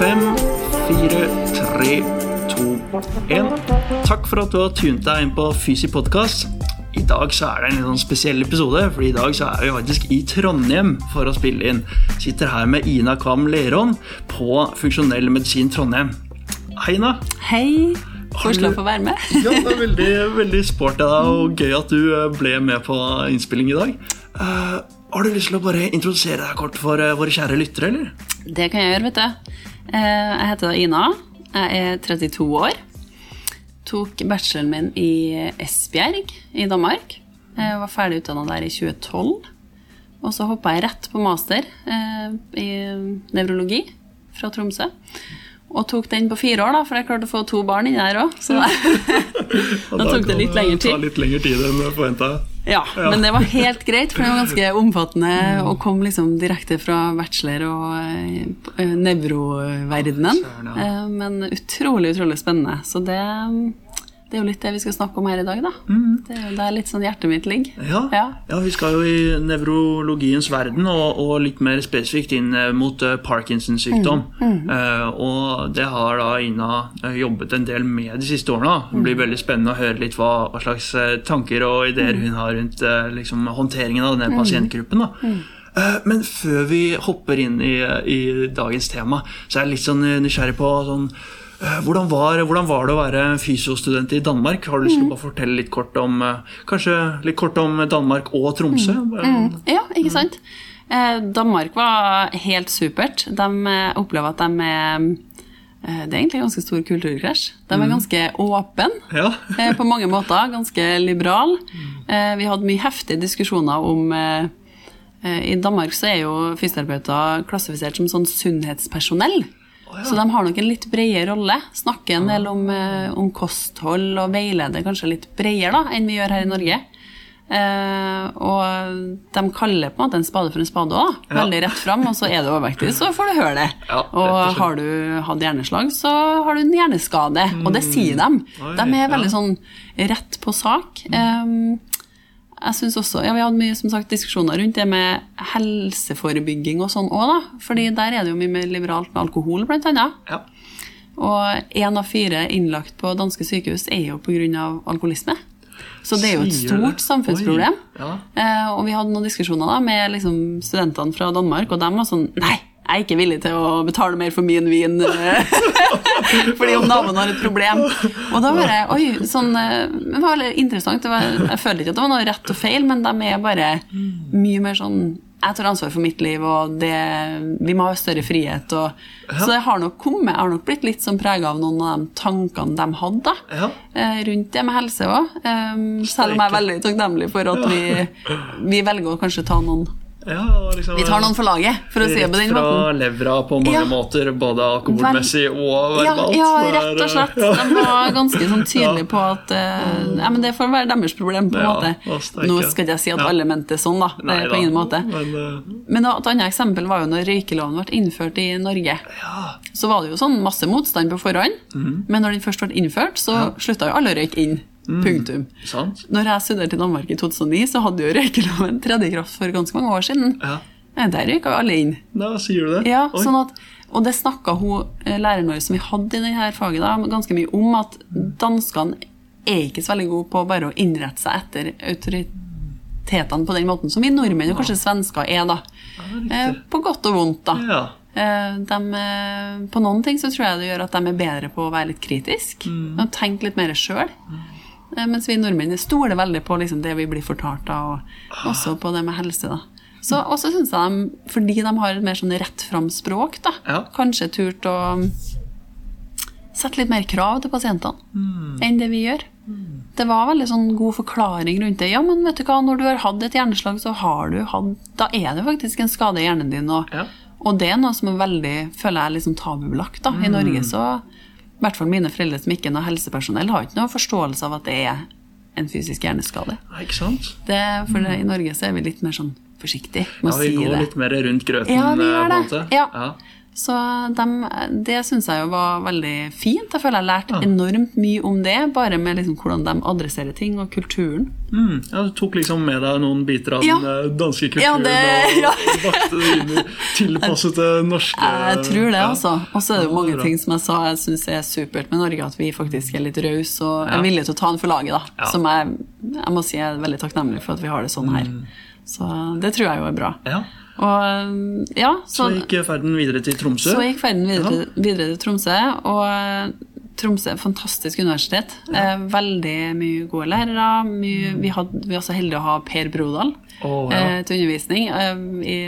Fem, fire, tre, to, én. Takk for at du har tunet deg inn på Fysi podkast. I dag så er det en litt sånn spesiell episode, for i dag så er vi faktisk i Trondheim for å spille inn. Sitter her med Ina Kvam Leron på Funksjonell medisin Trondheim. Hei, Ina. Hei. Koselig å få være med. Ja, det er veldig, veldig sporty av deg, og gøy at du eh, ble med på innspilling i dag. Uh, har du lyst til å bare introdusere deg kort for eh, våre kjære lyttere, eller? Det kan jeg gjøre, vet du. Eh, Jeg heter Ina. Jeg er 32 år. Tok bacheloren min i Esbjerg i Danmark. Jeg var ferdig utdanna der i 2012. Og så hoppa jeg rett på master eh, i nevrologi fra Tromsø. Og tok den på fire år, da, for jeg klarte å få to barn inni der òg. Så da tok det litt lengre tid. litt lengre tid enn forventa. Ja, men det var helt greit, for det var ganske omfattende og kom liksom direkte fra bachelor og eh, nevroverdenen. Eh, Men utrolig, utrolig spennende. Så det, det er jo litt det vi skal snakke om her i dag, da. Det er jo der litt sånn hjertet mitt ligger. Ja. Ja. ja, vi skal jo i nevrologiens verden, og, og litt mer spesifikt inn eh, mot eh, Parkinsons sykdom. Eh, og det har da Ina jobbet en del med de siste årene. Det blir veldig spennende å høre litt hva, hva slags tanker og ideer hun har rundt liksom, håndteringen av denne pasientgruppen. da. Men før vi hopper inn i, i dagens tema, så er jeg litt sånn nysgjerrig på sånn, hvordan var, hvordan var det å være fysiostudent i Danmark? Har du lyst til å bare fortelle litt kort om eh, litt kort om Danmark og Tromsø? Mm. Ja, ikke sant? Eh, Danmark var helt supert. De eh, opplever at de er Det er egentlig ganske stor kulturkrasj. De er ganske åpne. Ja. på mange måter. Ganske liberal. Vi hadde mye heftige diskusjoner om I Danmark så er jo fysioterapeuter klassifisert som sånn sunnhetspersonell. Så de har nok en litt bredere rolle. Snakker en del om, eh, om kosthold og veileder kanskje litt bredere da, enn vi gjør her i Norge. Uh, og de kaller på en måte en spade for en spade òg. Veldig rett fram. Og så er du overvektig, så får du høre det. Ja, og og har du hatt hjerneslag, så har du en hjerneskade. Og det sier de. Oi, De er veldig ja. sånn rett på sak. Um, jeg synes også, ja, Vi hadde mye som sagt, diskusjoner rundt det med helseforebygging og sånn òg, da. Fordi der er det jo mye mer liberalt med alkohol, blant annet. Ja. Og én av fire innlagt på danske sykehus er jo pga. alkoholisme. Så det er jo et stort samfunnsproblem. Ja. Eh, og vi hadde noen diskusjoner da med liksom, studentene fra Danmark, og de var sånn Nei, jeg er ikke villig til å betale mer for min vin eh, fordi om naboen har et problem. Og da bare Oi, sånn eh, Det var veldig interessant. Det var, jeg føler ikke at det var noe rett og feil, men de er bare mye mer sånn jeg tar ansvar for mitt liv, og det, vi må ha større frihet. Og, Så det har nok kommet, jeg har nok blitt litt sånn prega av noen av de tankene de hadde Ja. eh, rundt det med helse òg. selv om jeg er veldig takknemlig for at vi, vi velger å kanskje ta noen Ja, liksom, Vi tar noen for laget, for å si det på den Rett fra måten. levra på mange Ja. måter, både alkoholmessig og Ja, verbalt. ja, Det er- rett og slett. De var ganske sånn tydelige på at uh, ja, men det får være deres problem. på en Ja, måte. Nå skal jeg si at Ja. alle mente sånn, da. Det er på ingen måte. Men, uh, Men et annet eksempel var jo når røykeloven ble innført i Norge. Så var det jo sånn masse motstand på forhånd, mm. men når den først ble innført, så slutta jo alle å røyke inn. Mm. Punktum. sant? Når jeg studerte i Danmark i 2009, så hadde jo røykeloven tredje kraft for ganske mange år siden. Ja. Eh, Der røyka jo alle inn. Da sier du det? Ja, Oi. sånn at, og det snakka hun eh, læreren vår som vi hadde i denne faget, da, ganske mye om at danskene er ikke så veldig gode på bare å innrette seg etter autoritetene på den måten som vi nordmenn og kanskje svensker er, da. Ja, På godt og vondt, da. Ja. Eh, De, eh, på noen ting så tror jeg det gjør at de er bedre på å være litt kritisk Mm. og tenke litt mer sjøl. Mens vi nordmenn stoler veldig på liksom, det vi blir fortalt, da, og også på det med helse. da. Så også synes jeg de, fordi de har et mer sånn rett fram språk, da, Ja. kanskje turt å sette litt mer krav til pasientene enn det vi gjør. Det var veldig sånn god forklaring rundt det. Ja, men vet du hva, når du har hatt et hjerneslag, så har du hatt Da er det faktisk en skade i hjernen din, og, Ja. Og det er noe som er veldig, føler jeg, liksom tabubelagt. da. I Norge så, i hvert fall mine foreldre som ikke er noe helsepersonell, har ikke noe forståelse av at det er en fysisk hjerneskade. Nei, Ikke sant? Det, for det, i Norge så er vi litt mer sånn forsiktige med Ja, å vi går litt mer rundt grøten. Ja, vi eh, gjør på en det. Ja. Ja. Så de, det syns jeg jo var veldig fint. Jeg føler jeg har lært enormt mye om det, bare med liksom hvordan de adresserer ting, og kulturen. Mm, ja, Du tok liksom med deg noen biter av Ja. den eh, danske kulturen Ja, det- og bakte det inn i tilpasset det norske Jeg tror det, altså. Og så er det jo mange ting som jeg sa jeg syns er supert med Norge, at vi faktisk er litt rause og er villige til å ta den for laget, da. Som jeg, jeg må si jeg er veldig takknemlig for at vi har det sånn her. Mm. Så det tror jeg jo er bra. Ja. Og ja, Så så, gikk ferden videre til Tromsø. så gikk ferden videre, videre til Tromsø, og eh, Tromsø er fantastisk universitet. Eh, veldig mye gode lærere. Mye, vi, hadde, vi er også heldige å ha Per Brodal oh, ja. eh, til undervisning eh, i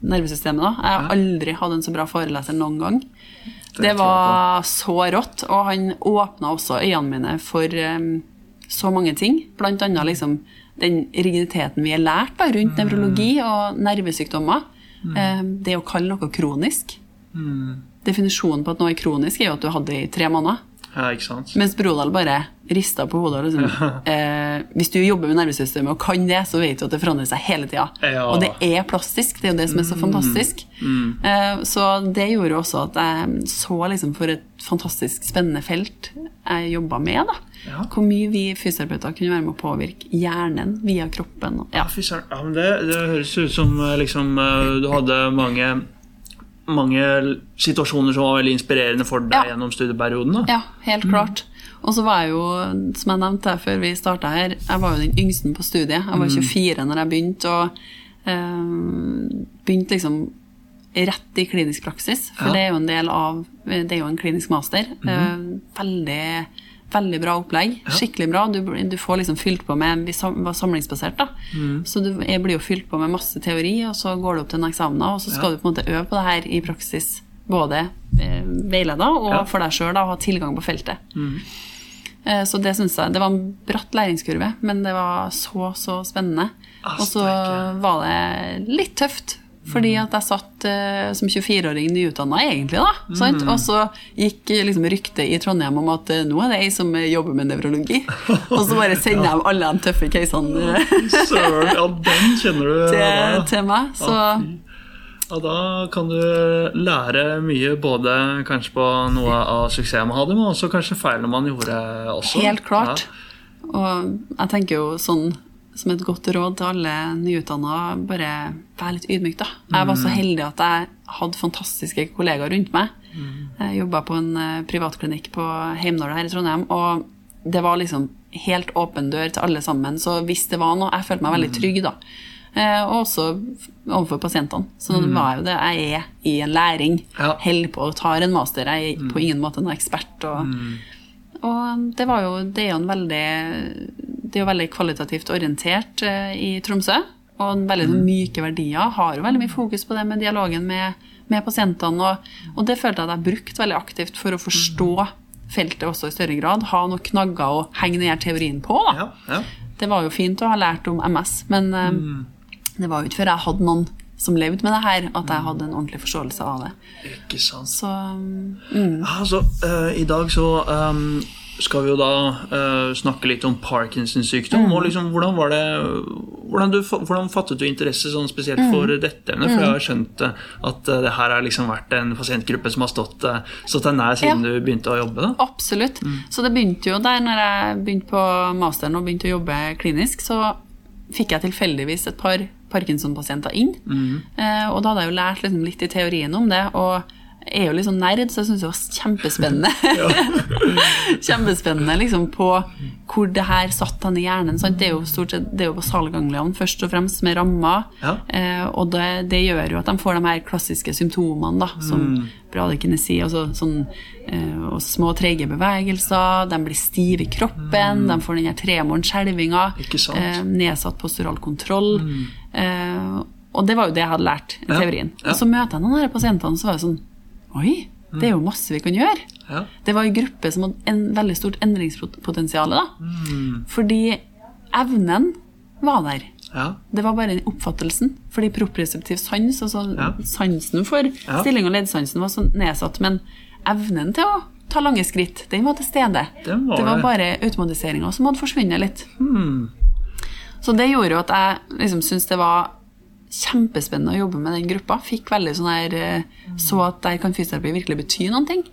nervesystemet. Da. Jeg har aldri hatt en så bra foreleser noen gang. Det Det, var så rått, og han åpna også øynene mine for eh, så mange ting. Blant annet liksom den rigiditeten vi er lært da, rundt Mm. nevrologi og nervesykdommer. Eh, det å kalle noe kronisk. Mm. Definisjonen på at noe er kronisk, er jo at du hadde det i tre måneder. Ja, ikke sant? Mens Brodal bare rista på hodet. Liksom, eh, hvis du jobber med nervesystemet og kan det, så vet du at det forandrer seg hele tida. Ja. Og det er plastisk. Det er jo det som er så fantastisk. Eh, så det gjorde også at jeg så liksom for et fantastisk spennende felt jeg jobba med. da. Ja. Hvor mye vi fysioterapeuter kunne være med å påvirke hjernen via kroppen. Ja, Ja. Ja, men det, det høres ut som eh, liksom, eh, du hadde mange mange situasjoner som var veldig inspirerende for deg Ja. gjennom studieperioden. da. Ja, helt klart. Og så var jeg jo, som jeg nevnte før vi starta her, jeg var jo den yngste på studiet. Jeg var 24 når jeg begynte, og øh, begynte liksom rett i klinisk praksis. For Ja. det er jo en del av Det er jo en klinisk master. Eh, veldig, veldig bra opplegg. Skikkelig bra. Du, du får liksom fylt på med Vi var samlingsbasert, da. Så du, jeg blir jo fylt på med masse teori, og så går du opp til en eksamen, og så skal du på en måte øve på det her i praksis. Både eh, veileda og Ja. for deg sjøl, ha tilgang på feltet. Eh, Så det syns jeg Det var en bratt læringskurve, men det var så, så spennende. Ah, Og så var det litt tøft. Fordi at jeg satt uh, som 24-åring nyutdanna, egentlig. da, sant? Og så gikk eh, liksom ryktet i Trondheim om at uh, nå er det ei som jobber med nevrologi. Og så bare sender jeg alle de tøffe casene Søren, ja, den kjenner du. til, til meg. Så Ja. Ja, da kan du lære mye, både kanskje på noe av suksessen man hadde, men også kanskje feilene man gjorde også. Helt klart. Og jeg tenker jo sånn som et godt råd til alle nyutdanna, bare vær litt ydmyk, da. Jeg var så heldig at jeg hadde fantastiske kollegaer rundt meg. Jeg jobba på en eh, privatklinikk på Heimdal her i Trondheim, og det var liksom helt åpen dør til alle sammen. Så hvis det var noe Jeg følte meg veldig trygg, da. Eh, Og også overfor pasientene. Så det var jo det. Jeg er i en læring. Ja. Holder på og tar en master. Jeg er på ingen måte noen ekspert. og og det var jo Det er jo en veldig Det er jo veldig kvalitativt orientert eh, i Tromsø. Og veldig sånn myke verdier. Har jo veldig mye fokus på det med dialogen med, med pasientene. Og, og det følte jeg at jeg brukte veldig aktivt for å forstå feltet også i større grad. Ha noen knagger å henge denne teorien på. Ja, ja. Det var jo fint å ha lært om MS, men mm. det var jo ikke før jeg hadde noen som levde med det her, at jeg hadde en ordentlig forståelse av det. Ikke sant. Så mm, altså, så, eh, I dag så ehm, skal vi jo da uh, snakke litt om Parkinsons sykdom. Mm. og liksom, Hvordan var det, hvordan, du, hvordan fattet du interesse sånn spesielt Mm. for dette emnet? For jeg har skjønt eh, at eh, det her har liksom vært en pasientgruppe som har stått, stått deg nær siden Ja. du begynte å jobbe. da. Absolutt. Så det begynte jo der når jeg begynte på masteren og begynte å jobbe klinisk, så fikk jeg tilfeldigvis et par Parkinson-pasienter inn. Eh, og da hadde jeg jo lært liksom litt i teorien om det. og er jo litt sånn nerd, så jeg syns det var kjempespennende. kjempespennende liksom på hvor det her satt han i hjernen. Sant? Det er jo stort sett det er jo basalgangliene først og fremst med rammer. Ja. Eh, og det, det gjør jo at de får de her klassiske symptomene, da, som Mm. bradykinesi, altså sånn eh, og små, trege bevegelser. De blir stive i kroppen, de får den her tremoren, skjelvinga, Mm. Eh, nedsatt postural kontroll. Eh, og det var jo det jeg hadde lært i Ja. teorien. Ja. Og så møter jeg noen av de pasientene, så var det sånn Oi, det er jo masse vi kan gjøre. Ja. Det var en gruppe som hadde en veldig stort endringspotensial. Mm. Fordi evnen var der. Ja. Det var bare den oppfattelsen. Fordi proprioceptiv sans, altså Ja. sansen for stilling og leddsansen, var så nedsatt. Men evnen til å ta lange skritt, den var til stede. Det var det var bare automatiseringa som hadde forsvunnet litt. Mm. Så det gjorde jo at jeg liksom syntes det var kjempespennende å jobbe med den gruppa. Fikk veldig sånn her eh, Så at der kan fysioterapi virkelig bety noen ting.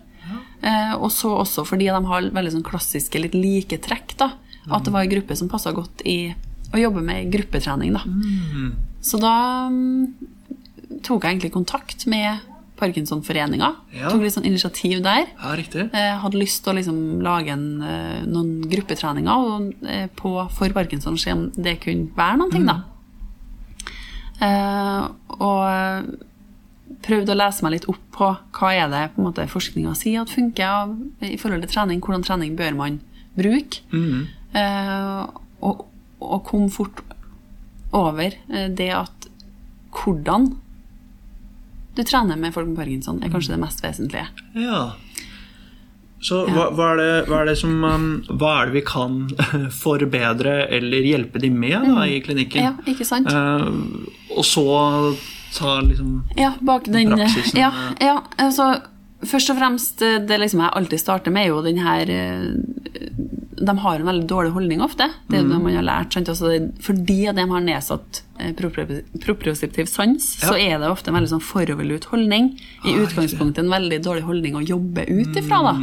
Eh, og så også fordi de har veldig sånn klassiske, litt like trekk. da, At det var en gruppe som passa godt i å jobbe med gruppetrening. da. Så da mm, tok jeg egentlig kontakt med Parkinsonforeninga. Ja. Tok litt sånn initiativ der. Ja, riktig. Hadde lyst til å liksom lage en, eh, noen gruppetreninger og, eh, på, for Parkinson se om det kunne være noen ting, da. Eh, og prøvde å lese meg litt opp på hva er det på en måte forskninga sier at funker i forhold til trening. Hvordan trening bør man bruke? Eh, og, og kom fort over eh, det at hvordan du trener med folk med parkinson, er kanskje det mest vesentlige. Ja. Så hva, hva, er det, hva er det som um, Hva er det vi kan forbedre eller hjelpe de med da, i klinikken? Ja, ikke sant? Uh, og så ta liksom Ja, bak den Praksisen, Ja, ja altså Først og fremst, eh, det liksom jeg alltid starter med, er jo den her eh, De har en veldig dårlig holdning ofte. Det er jo det man har lært. Altså, fordi de har nedsatt proprioceptiv proprioseptiv sans, Ja. så er det ofte en veldig sånn foroverlut holdning. I Ah, utgangspunktet en veldig dårlig holdning å jobbe ut ifra. Da.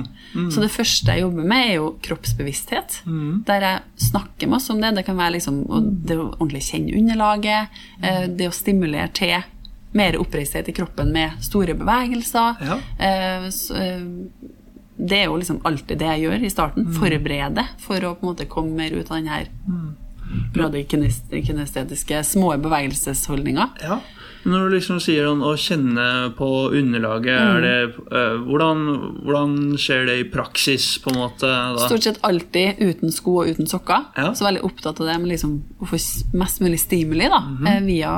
Så det første jeg jobber med, er jo kroppsbevissthet. Der jeg snakker masse om det. Det kan være liksom, det å ordentlig kjenne underlaget, eh, det å stimulere til mer oppreisthet i kroppen med store bevegelser. Ja. Eh, så, eh, det er jo liksom alltid det jeg gjør i starten. Forberede for å på en måte komme mer ut av den her mm. kinestetiske små bevegelsesholdninga. Ja. Når du liksom sier sånn, å kjenne på underlaget, er det, uh, hvordan, hvordan skjer det i praksis, på en måte? Da? Stort sett alltid uten sko og uten sokker. Ja. Så veldig opptatt av det med liksom å få mest mulig stimuli da, mm -hmm. via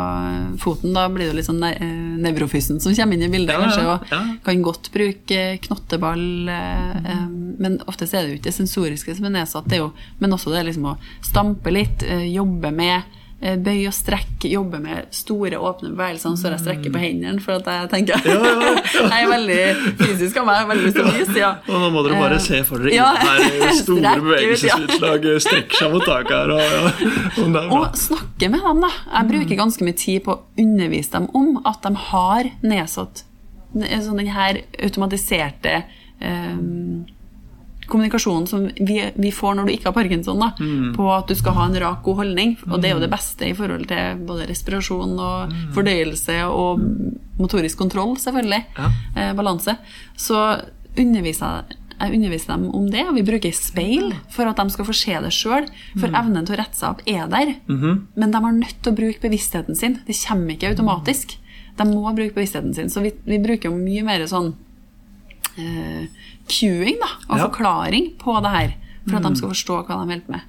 foten. Da blir det liksom litt sånn ne- eh, nevrofysen som kommer inn i bildet, Ja, kanskje. Og ja. kan godt bruke knotteball, mm -hmm. um, men ofte er det jo ikke det sensoriske som er nedsatt, det jo, men også det liksom å stampe litt, jobbe med Bøy og strekk, jobbe med store, åpne bevegelser. Så jeg strekker på hendene, for at jeg tenker Jeg er veldig fysisk av meg, veldig lyst til å vise. Ja. Og nå må dere bare Eh, se for dere ja, her store strekk ut, bevegelsesutslag strekker seg mot taket her. Og, ja. og. Og snakke med dem, da. Jeg bruker ganske mye tid på å undervise dem om at de har nedsatt sånn den her automatiserte eh, kommunikasjonen som vi, vi får når du ikke har parkinson, da, på at du skal ha en rak, god holdning. Og det er jo det beste i forhold til både respirasjon og fordøyelse og motorisk kontroll, selvfølgelig. Ja. Eh, balanse. Så underviser jeg jeg underviser dem om det, og vi bruker speil for at de skal få se det sjøl. For evnen til å rette seg opp er der. Men de er nødt til å bruke bevisstheten sin. Det kommer ikke automatisk. De må bruke bevisstheten sin. Så vi, vi bruker mye mer sånn eh, cueing da, og Ja. forklaring på det her. For at de skal forstå hva de holder med.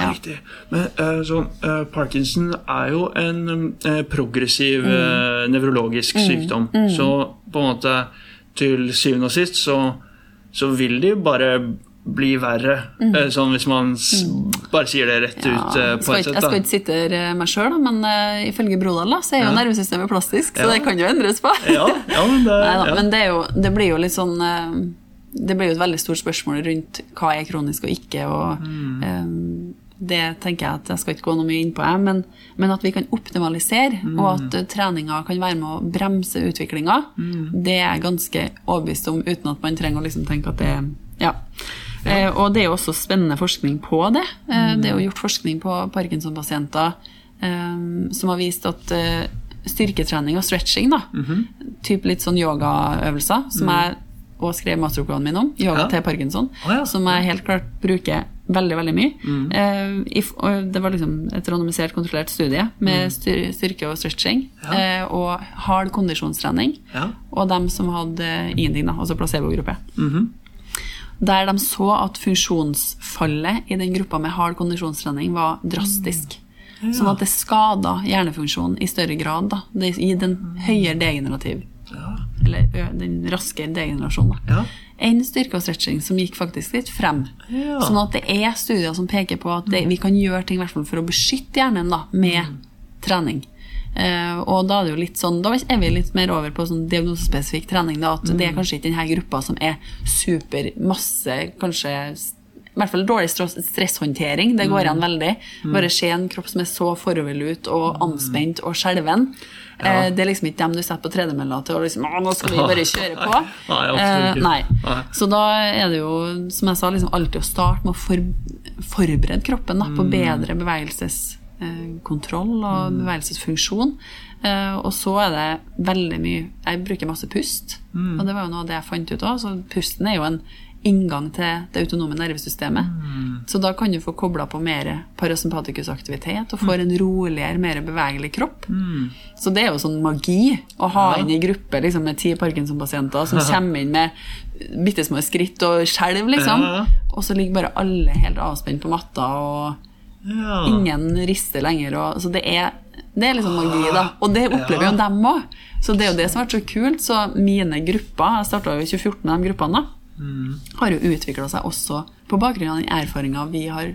Ja, riktig. Men eh, så, eh, Parkinson er jo en eh, progressiv eh, nevrologisk sykdom. Så på en måte til syvende og sist så, så vil de bare bli verre. eh, sånn hvis man s bare sier det rett Ja, ut eh, jeg på et sett. jeg skal ikke sitte meg sjøl, men uh, ifølge Brodal da, så er jo Ja. nervesystemet plastisk, så Ja. det kan jo endres på. Ja, ja, men det, Neida. Men det, jo, det blir jo litt sånn uh, Det blir jo et veldig stort spørsmål rundt hva er kronisk og ikke. og Mm. eh, Det tenker jeg at jeg skal ikke gå noe mye inn på, jeg, men, men at vi kan optimalisere, Mm. og at eh, treninga kan være med å bremse utviklinga, Mm. det er jeg ganske overbevist om, uten at man trenger å liksom tenke at det er ja. Eh, og det er jo også spennende forskning på det. Eh, det er jo gjort forskning på Parkinson-pasienter eh, som har vist at eh, styrketrening og stretching, da, typ litt sånn yogaøvelser, som jeg og skrev masteroppgaven min om, yoga Ja. til Parkinson, oh, ja. som jeg helt klart bruker veldig veldig mye. Eh, i, og det var liksom et randomisert, kontrollert studie med styr, styrke og stretching eh, og hard kondisjonstrening. Ja. Og dem som hadde ingenting, da, altså placebo-gruppe. Der de så at funksjonsfallet i den gruppa med hard kondisjonstrening var drastisk. Sånn at det skada hjernefunksjonen i større grad. Da. Det gir en høyere degenerativ Eller den raske degenerasjonen. Ja. En styrke og stretching som gikk faktisk litt frem. Ja. Sånn at det er studier som peker på at det, vi kan gjøre ting i for å beskytte hjernen da, med trening. Eh, og da er det jo litt sånn, da er vi litt mer over på sånn diagnosespesifikk trening. Da, at det er kanskje ikke denne gruppa som er super masse, kanskje i hvert fall dårlig stresshåndtering. Det går igjen veldig. Bare se en kropp som er så foroverlut og anspent og skjelven. Ja. det er liksom ikke dem du setter på tredemølla til og liksom, nå skal vi bare kjøre på. Nei. Eh, nei. Nei. Så da er det jo, som jeg sa, liksom alltid å starte med å for, forberede kroppen da, på bedre bevegelseskontroll og bevegelsesfunksjon. Eh, og så er det veldig mye Jeg bruker masse pust, og det var jo noe av det jeg fant ut òg. Så pusten er jo en inngang til det autonome nervesystemet. Så da kan du få kobla på mer parasympatikusaktivitet og får en roligere, mer bevegelig kropp. Så det er jo sånn magi å ha inn i gruppe liksom, med ti Parkinson-pasienter som kommer inn med bitte små skritt og skjelv, liksom. Ja, ja. Og så ligger bare alle helt avspent på matta, og Ja. ingen rister lenger. Og, så det er, det er liksom magi, da. Og det opplever jo dem òg. Så det er jo det som har vært så kult. Så mine grupper, jeg starta jo i 2014 med de gruppene, da, har jo utvikla seg også på bakgrunn av den erfaringa vi har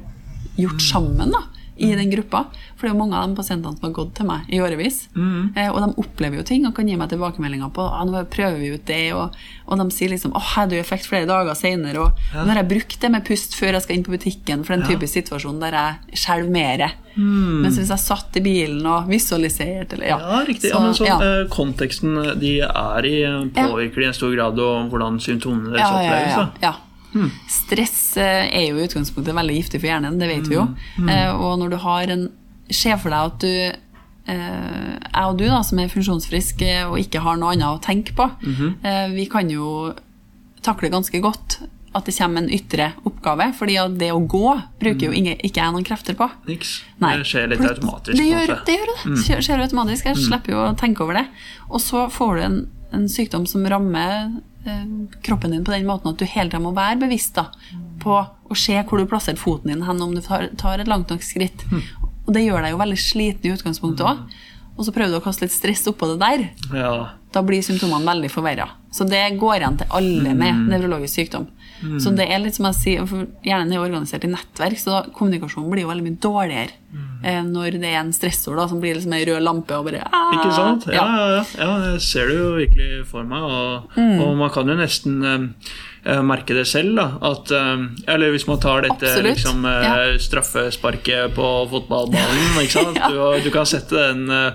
gjort sammen da, i den gruppa. For det er jo mange av de pasientene som har gått til meg i årevis. Eh, og de opplever jo ting og kan gi meg tilbakemeldinger på ah, nå prøver vi ut det, og, og de sier liksom åh, hadde jo effekt flere dager senere. Og nå har jeg brukt det med pust før jeg skal inn på butikken, for det er en typisk situasjon der jeg skjelver mer. Mens hvis jeg satt i bilen og visualiserte eller ja. Ja, riktig. Så, ja, men så, ja. eh, konteksten de er i, påvirker de i en stor grad og hvordan symptomene deres Ja, ja, oppleves. ja, da. Stress eh, er jo i utgangspunktet veldig giftig for hjernen, det vet vi jo. Eh, Og når du har en Se for deg at du eh, Jeg og du, da, som er funksjonsfriske og ikke har noe annet å tenke på, eh, vi kan jo takle ganske godt at det kommer en ytre oppgave, fordi det å gå bruker jo ingen, ikke jeg noen krefter på. Niks. Nei. Det skjer litt automatisk. Det gjør det. Gjør det. Skjer, skjer automatisk. Jeg slipper jo å tenke over det. Og så får du en, en sykdom som rammer eh, kroppen din på den måten at du hele tida må være bevisst da, på å se hvor du plasserer foten din hen, om du tar, tar et langt nok skritt. Og det gjør deg jo veldig sliten i utgangspunktet òg. Og så prøver du å kaste litt stress oppå det der. Ja. Da blir symptomene veldig forverra. Så det går igjen til alle med nevrologisk sykdom. Så det er litt som jeg sier, for Hjernen er organisert i nettverk, så da, kommunikasjonen blir jo veldig mye dårligere eh, når det er en stressord da, som blir liksom ei rød lampe og bare Aah! Ikke sant? Ja, Ja. ja, ja. jeg ser det jo virkelig for meg. Og, Mm. og man kan jo nesten eh, merke det selv. At, eh, eller hvis man tar dette liksom, eh, ja. straffesparket på fotballbanen. Ja. du, du kan sette den eh,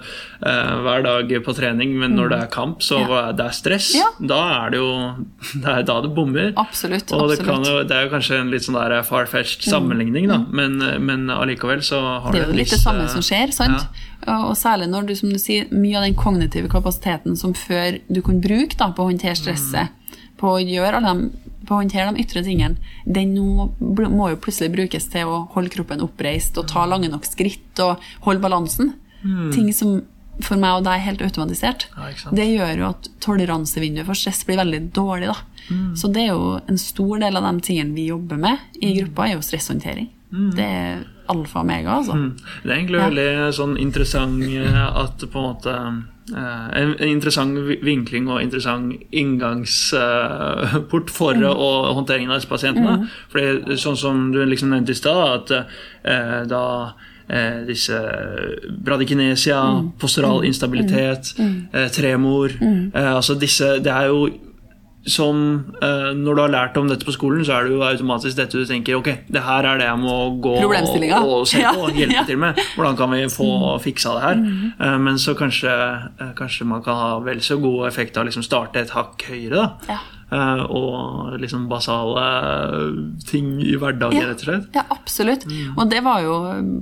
eh, hver dag på trening, men når det er kamp, så Mm. Ja. det er stress. Da er det jo Det er da det bommer. Absolutt. Og det, jo, det er jo kanskje en litt sånn far-fetched sammenligning, da, men, men allikevel så har Mm. det er jo litt det samme eh, som skjer, sant? Og særlig når du, som du sier, mye av den kognitive kapasiteten som før du kunne bruke da, på å håndtere stresset, på å gjøre alle de på å håndtere de ytre tingene, den nå må jo plutselig brukes til å holde kroppen oppreist og ta lange nok skritt og holde balansen. Ting som for meg og deg er helt automatisert. Ja, det gjør jo at toleransevinduet for stress blir veldig dårlig. da. Så det er jo en stor del av de tingene vi jobber med i gruppa, er jo stresshåndtering. Det er alfa og omega, altså. Det er egentlig Ja. veldig sånn interessant eh, at på en måte eh, en, interessant vinkling og interessant inngangsport for Mm. og håndteringen av disse pasientene. Fordi sånn som du liksom nevnte i stad, at eh, da eh, disse bradykinesia, Mm. postural instabilitet, eh, tremor eh, altså disse, Det er jo som eh, Når du har lært om dette på skolen, så er det jo automatisk dette du tenker Ok, det her er det jeg må gå og, og se på og hjelpe ja. til med. Hvordan kan vi få fiksa det her? Eh, Men så kanskje, eh, kanskje man kan ha vel så god effekt av å liksom starte et hakk høyere. da. Ja. Eh, Og liksom basale ting i hverdagen, Ja. rett og slett. Ja, absolutt. Mm. Og det var jo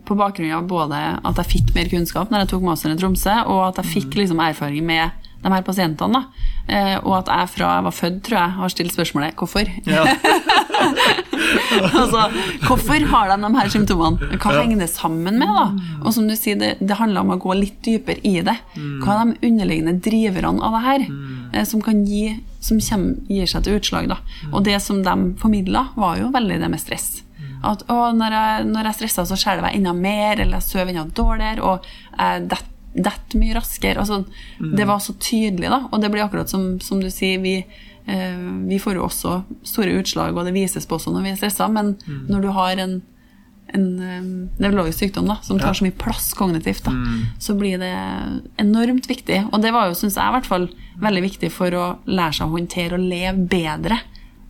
på bakgrunn av både at jeg fikk mer kunnskap når jeg tok masteren i Tromsø, og at jeg fikk Mm. liksom erfaring med de her pasientene. da. Eh, og at jeg fra jeg var født, tror jeg, har stilt spørsmålet hvorfor. Ja. altså, hvorfor har de de her symptomene? Hva henger det sammen med? da? Og som du sier, det, det handler om å gå litt dypere i det. Hva er de underliggende driverne av det her, eh, som kan gi som kommer, gir seg til utslag? da? Og det som de formidla, var jo veldig det med stress. At å, når jeg, når jeg stresser, så skjelver jeg enda mer, eller jeg sover enda dårligere, og jeg detter detter mye raskere. Altså, Det var så tydelig, da. Og det blir akkurat som, som du sier, vi, eh, vi får jo også store utslag, og det vises på også når vi er stressa, men når du har en en nevrologisk sykdom da, som tar så mye plass kognitivt, da, så blir det enormt viktig. Og det var jo, syns jeg, i hvert fall veldig viktig for å lære seg å håndtere og leve bedre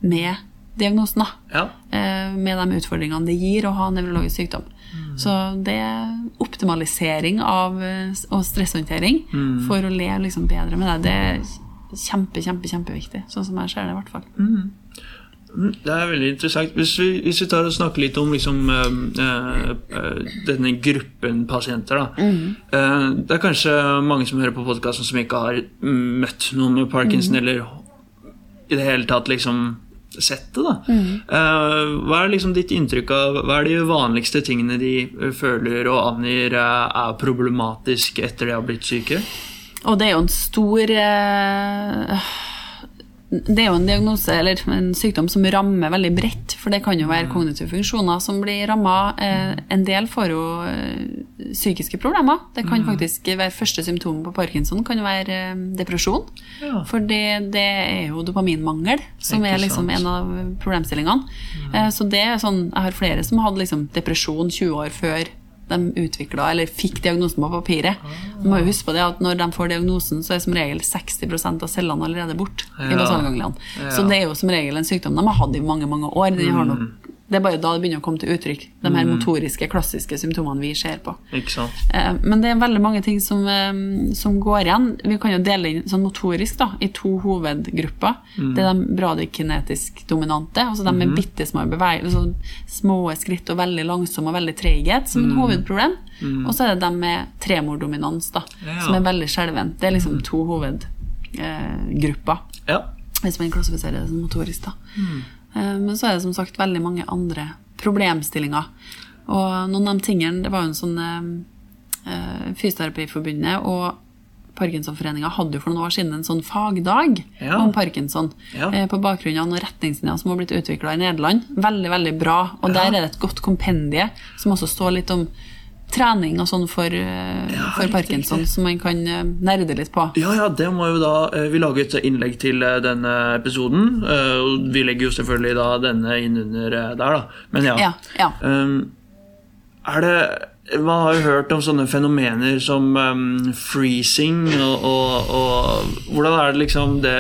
med diagnosen. da. Ja. Eh, med de utfordringene det gir å ha nevrologisk sykdom. Så det er optimalisering av eh, og stresshåndtering for å leve liksom bedre med deg, det er kjempe, kjempe, kjempeviktig. Sånn som jeg ser det, i hvert fall. Mm, Det er veldig interessant. Hvis vi, hvis vi tar og snakker litt om liksom, eh, eh, denne gruppen pasienter, da. Eh, det er kanskje mange som hører på podkasten som ikke har mm, møtt noen med parkinson, eller i det hele tatt liksom sett det. da. Eh, hva er liksom ditt inntrykk av Hva er de vanligste tingene de eh, føler og angir eh, er problematisk etter de har blitt syke? Og det er jo en stor Det er jo en diagnose eller en sykdom som rammer veldig bredt. For det kan jo være kognitive funksjoner som blir ramma. Eh, en del får jo eh, psykiske problemer. Det kan faktisk være første symptom på parkinson kan jo være eh, depresjon. Ja. For det, det er jo dopaminmangel som er liksom en av problemstillingene. Eh, Så det er sånn, jeg har flere som hadde liksom depresjon 20 år før de utvikla eller fikk diagnosen på papiret. Man må jo huske på det at Når de får diagnosen, så er som regel 60% av cellene allerede borte. i Ja. Så det er jo som regel en sykdom de har hatt i mange mange år. De har nok, det er bare da det begynner å komme til uttrykk, de her motoriske, klassiske symptomene vi ser på. Ikke sant? Eh, Men det er veldig mange ting som, eh, som går igjen. Vi kan jo dele inn sånn motorisk da, i to hovedgrupper. Det er de bradikinetisk dominante, altså de med bitte små bevegelser, altså små skritt og veldig langsomme og veldig treghet som en hovedproblem. Og så er det de med tremordominans, da, Ja. som er veldig skjelvent. Det er liksom to hovedgrupper Ja. hvis man klassifiserer det som motorisk. Da. Eh, Men så er det som sagt veldig mange andre problemstillinger. Og noen av de tingene Det var jo en sånn eh, eh, Fysioterapiforbundet og Parkinsonforeninga hadde jo for noen år siden en sånn fagdag Ja. om parkinson. Ja. eh, På bakgrunn av noen retningslinjer som har blitt utvikla i Nederland. Veldig, veldig bra. Og der er det et godt kompendie som også står litt om trening og sånn for, eh, Ja, for parkinson, som man kan eh, nerde litt på. Ja, ja, det må jo da eh, Vi lager et innlegg til denne episoden. Vi legger jo selvfølgelig da denne inn under eh, der, da. Men ja. Ja, ja. Um, er det Man har jo hørt om sånne fenomener som um, freezing, og, og, og hvordan er det liksom det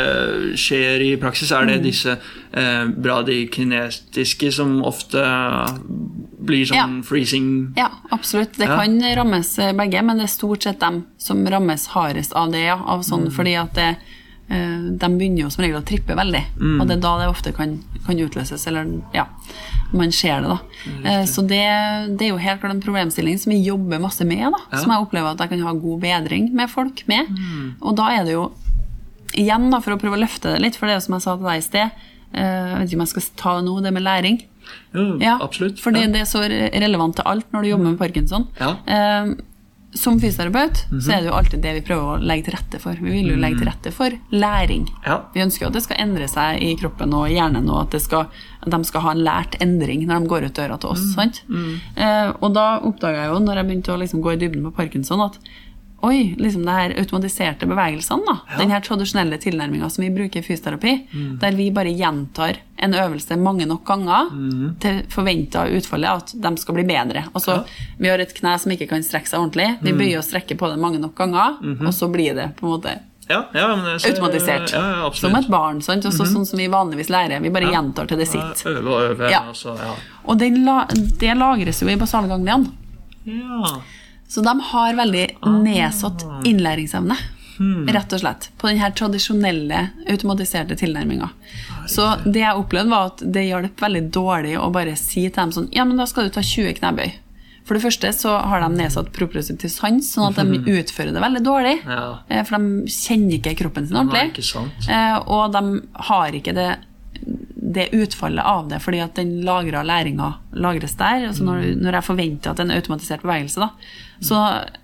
skjer i praksis? Er Mm. det disse eh, bradykinetiske som ofte blir sånn Ja. freezing? Ja, absolutt. Det Ja. kan rammes eh, begge, men det er stort sett dem som rammes hardest av det. Ja, av sånn, Mm. Fordi at det, eh, de begynner jo som regel å trippe veldig, Mm. og det er da det ofte kan, kan utløses. Eller ja, man ser det, da. Eh, så det, det er jo helt klart en problemstilling som vi jobber masse med, da. Ja. Som jeg opplever at jeg kan ha god bedring med folk med. Mm. Og da er det jo igjen, da, for å prøve å løfte det litt, for det er jo som jeg sa til deg i sted, eh, jeg vet ikke om jeg skal ta nå, det med læring. Jo, Ja, absolutt. For ja. det er så relevant til alt når du jobber med parkinson. Ja. Eh, som fysioterapeut så er det jo alltid det vi prøver å legge til rette for. Vi vil jo legge til rette for læring. Ja. Vi ønsker jo at det skal endre seg i kroppen og hjernen, og at, det skal, at de skal ha en lært endring når de går ut døra til oss. sant? Eh, og da oppdaga jeg jo, når jeg begynte å liksom gå i dybden på parkinson, at Oi, liksom det her automatiserte bevegelsene, da. Den her tradisjonelle tilnærminga som vi bruker i fysioterapi, der vi bare gjentar en øvelse mange nok ganger til forventa utfallet at de skal bli bedre. Altså, Vi har et kne som ikke kan strekke seg ordentlig. Vi bøyer og strekker på det mange nok ganger, og så blir det på en måte Ja, ja, ser- automatisert. Ja, ja, som et barn. sant? Altså, Sånn som vi vanligvis lærer. Vi bare gjentar til det sitter. Øve og øve. Ja. Altså, ja. Og det, la, det lagres jo i basalgangliene. ja. Så de har veldig nedsatt innlæringsevne, rett og slett, på den her tradisjonelle automatiserte tilnærminga. Så det jeg opplevde, var at det hjalp veldig dårlig å bare si til dem sånn Ja, men da skal du ta 20 knebøy. For det første så har de nedsatt proprioseptiv sans, sånn at de utfører det veldig dårlig. Ja. Eh, For de kjenner ikke kroppen sin Nei, ordentlig. sant. Eh, Og de har ikke det, det utfallet av det, fordi at den lagra læringa lagres der. Altså når, Mm. når jeg forventer at er en automatisert bevegelse, da. Så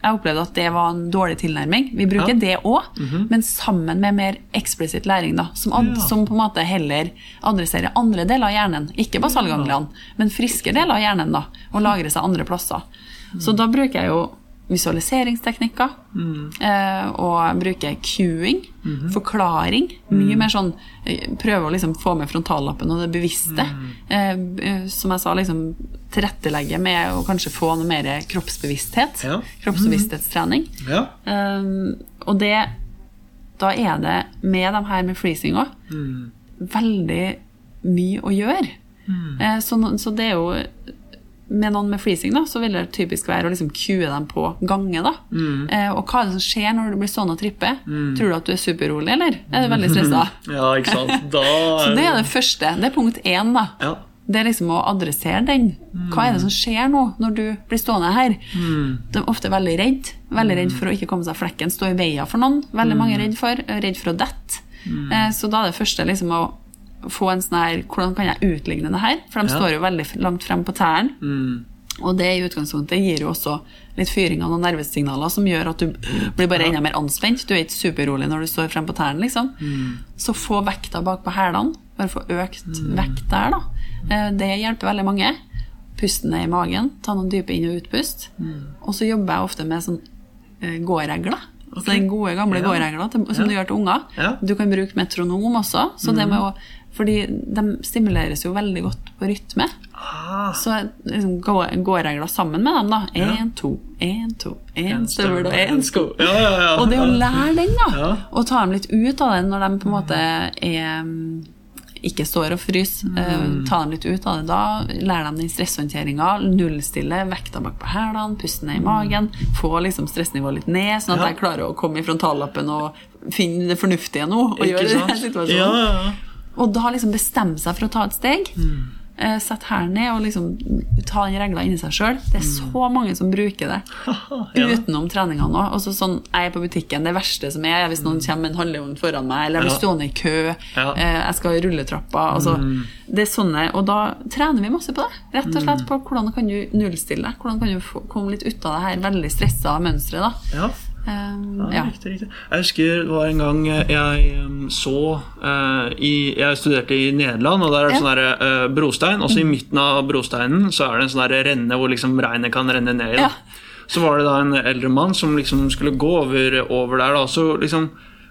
jeg opplevde at det var en dårlig tilnærming. Vi bruker Ja. Det òg, men sammen med mer eksplisitt læring, da. Som, ad, Ja. som på en måte heller adresserer andre deler av hjernen. Ikke basalgangliene, men friske deler av hjernen, da. Og lagrer seg andre plasser. Så Mm. da bruker jeg jo visualiseringsteknikker. Mm. eh, og bruker cueing, -hmm. forklaring. Mye mer sånn eh, Prøve å liksom få med frontallappen og det bevisste. Mm. Eh, som jeg sa, liksom tilrettelegge med å kanskje få noe mer kroppsbevissthet. Ja. Kroppsbevissthetstrening. Ja. Um, og det Da er det med de her med freezing òg Mm. veldig mye å gjøre. Så, så det er jo Med noen med flising, da, så vil det typisk være å liksom kue dem på gange. da. Eh, og hva er det som skjer når du blir stående og trippe? Tror du at du er superrolig, eller er du veldig stressa? ja, ikke sant. Da Så det er det første. Det er punkt én. da. Ja. Det er liksom å adressere den. Hva er det som skjer nå når du blir stående her? De er ofte veldig redd. Veldig redd for å ikke komme seg av flekken, stå i veien for noen. Veldig mange er redd for. Redd for å dette. Eh, Så da er det første liksom å få en sånn her Hvordan kan jeg utligne det her? For de Ja. står jo veldig langt frem på tærne. Mm. Og det i utgangspunktet gir jo også litt fyring av noen nervesignaler som gjør at du blir bare enda mer anspent. Du er ikke superrolig når du står frem på tærne, liksom. Så få vekta bak på hælene. Bare få økt vekt der, da. Eh, Det hjelper veldig mange. Pusten ned i magen. Ta noen dype inn- og utpust. Og så jobber jeg ofte med sånn eh, gåregler. Så den gode, gamle Ja. gåregler som som du gjør til unger. Ja. Du kan bruke metronom også. Så det med å, fordi de stimuleres jo veldig godt på rytme. Ah, Så liksom, gå, gåregler sammen med dem, da. Én, to, én, to, én støvel og én sko. Ja, ja, ja. Og det å lære den, da, Ja. og ta dem litt ut av den når de på en måte er mm, ikke står og fryser, eh, ta dem litt ut av det da. Lære dem den stresshåndteringa. Nullstille vekta bak på hælene, puste ned i magen. Få liksom stressnivået litt ned, sånn at Ja. jeg klarer å komme i frontallappen og finne det fornuftige nå. Og Ikke gjøre det sant? den situasjonen. Ja, ja, ja. Og da liksom bestemme seg for å ta et steg. Eh, Sett hælen ned og liksom ta den regla inni seg sjøl. Det er så mange som bruker det Ja. utenom treningene Og Også sånn, jeg er på butikken, det verste som er, hvis noen kommer med en handlevogn foran meg, eller jeg blir stående i kø, Ja. uh, jeg skal i rulletrappa altså, Det er sånne, Og da trener vi masse på det. Rett og slett på hvordan kan du nullstille deg. Hvordan kan du få, komme litt ut av det her veldig stressa mønsteret. ja. Eh, Ja, ja. Riktig, riktig. Jeg husker det var en gang jeg um, så uh, i, Jeg studerte i Nederland, og der er det Ja. sånn der, eh, brostein. Også i midten av brosteinen så er det en sånn renne hvor liksom regnet kan renne ned i. Ja. Så var det da en eldre mann som liksom skulle gå over, over der. da, Så liksom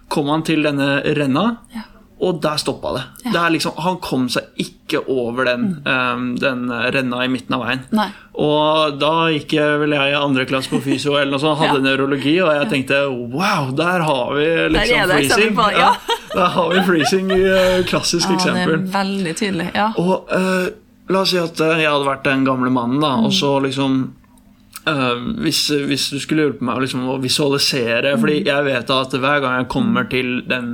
kom han til denne renna, Ja. Og der stoppa det. Ja. det er liksom, han kom seg ikke over den, eh, den renna i midten av veien. Nei. Og da gikk jeg vel jeg i andre klasse på fysio eller noe sånt, hadde Ja. nevrologi, og jeg tenkte wow, der har vi liksom eksempel freezing. på ja. der har vi freezing i eh, klassisk Ja, det er veldig tydelig. Ja. Og uh, la oss si at eh, jeg hadde vært den gamle mannen, da, og så liksom Uh, hvis, hvis du skulle hjulpe meg liksom, å visualisere Fordi jeg vet at hver gang jeg kommer til den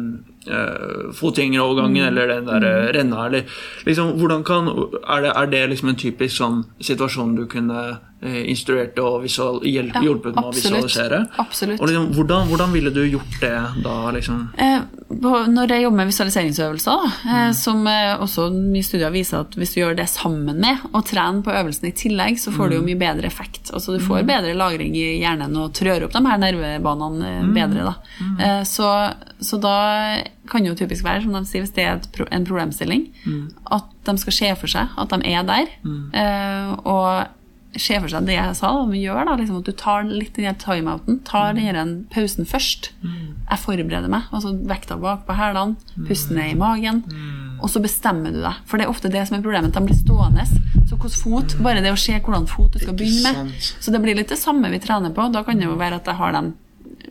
uh, fotgjengerovergangen eller den der eh, renna eller liksom, hvordan kan, er, det, er det liksom en typisk sånn situasjon du kunne instruert og visual, hjel, Ja, hjulpet med å visualisere? Absolutt. Og liksom, hvordan, hvordan ville du gjort det da? liksom? Eh, Når jeg jobber med visualiseringsøvelser, Mm. eh, som eh, også mye studier viser at hvis du gjør det sammen med og trener på øvelsen i tillegg, så får du Mm. jo mye bedre effekt. Altså Du får bedre lagring i hjernen og trør opp de her nervebanene eh, Mm. bedre. da. Eh, Så, så da kan det jo typisk være, som de sier, hvis det er en problemstilling, Mm. at de skal se for seg at de er der. eh, Og se for seg det jeg sa, om vi gjør da, liksom at du tar litt den timeouten, tar den pausen først. Jeg forbereder meg, altså vekta bak på hælene, pusten ned i magen, og så bestemmer du deg. For det er ofte det som er problemet, de blir stående. Så hvordan fot, bare det å se hvordan fot du skal begynne med. Så det blir litt det samme vi trener på. Da kan det jo være at jeg har dem,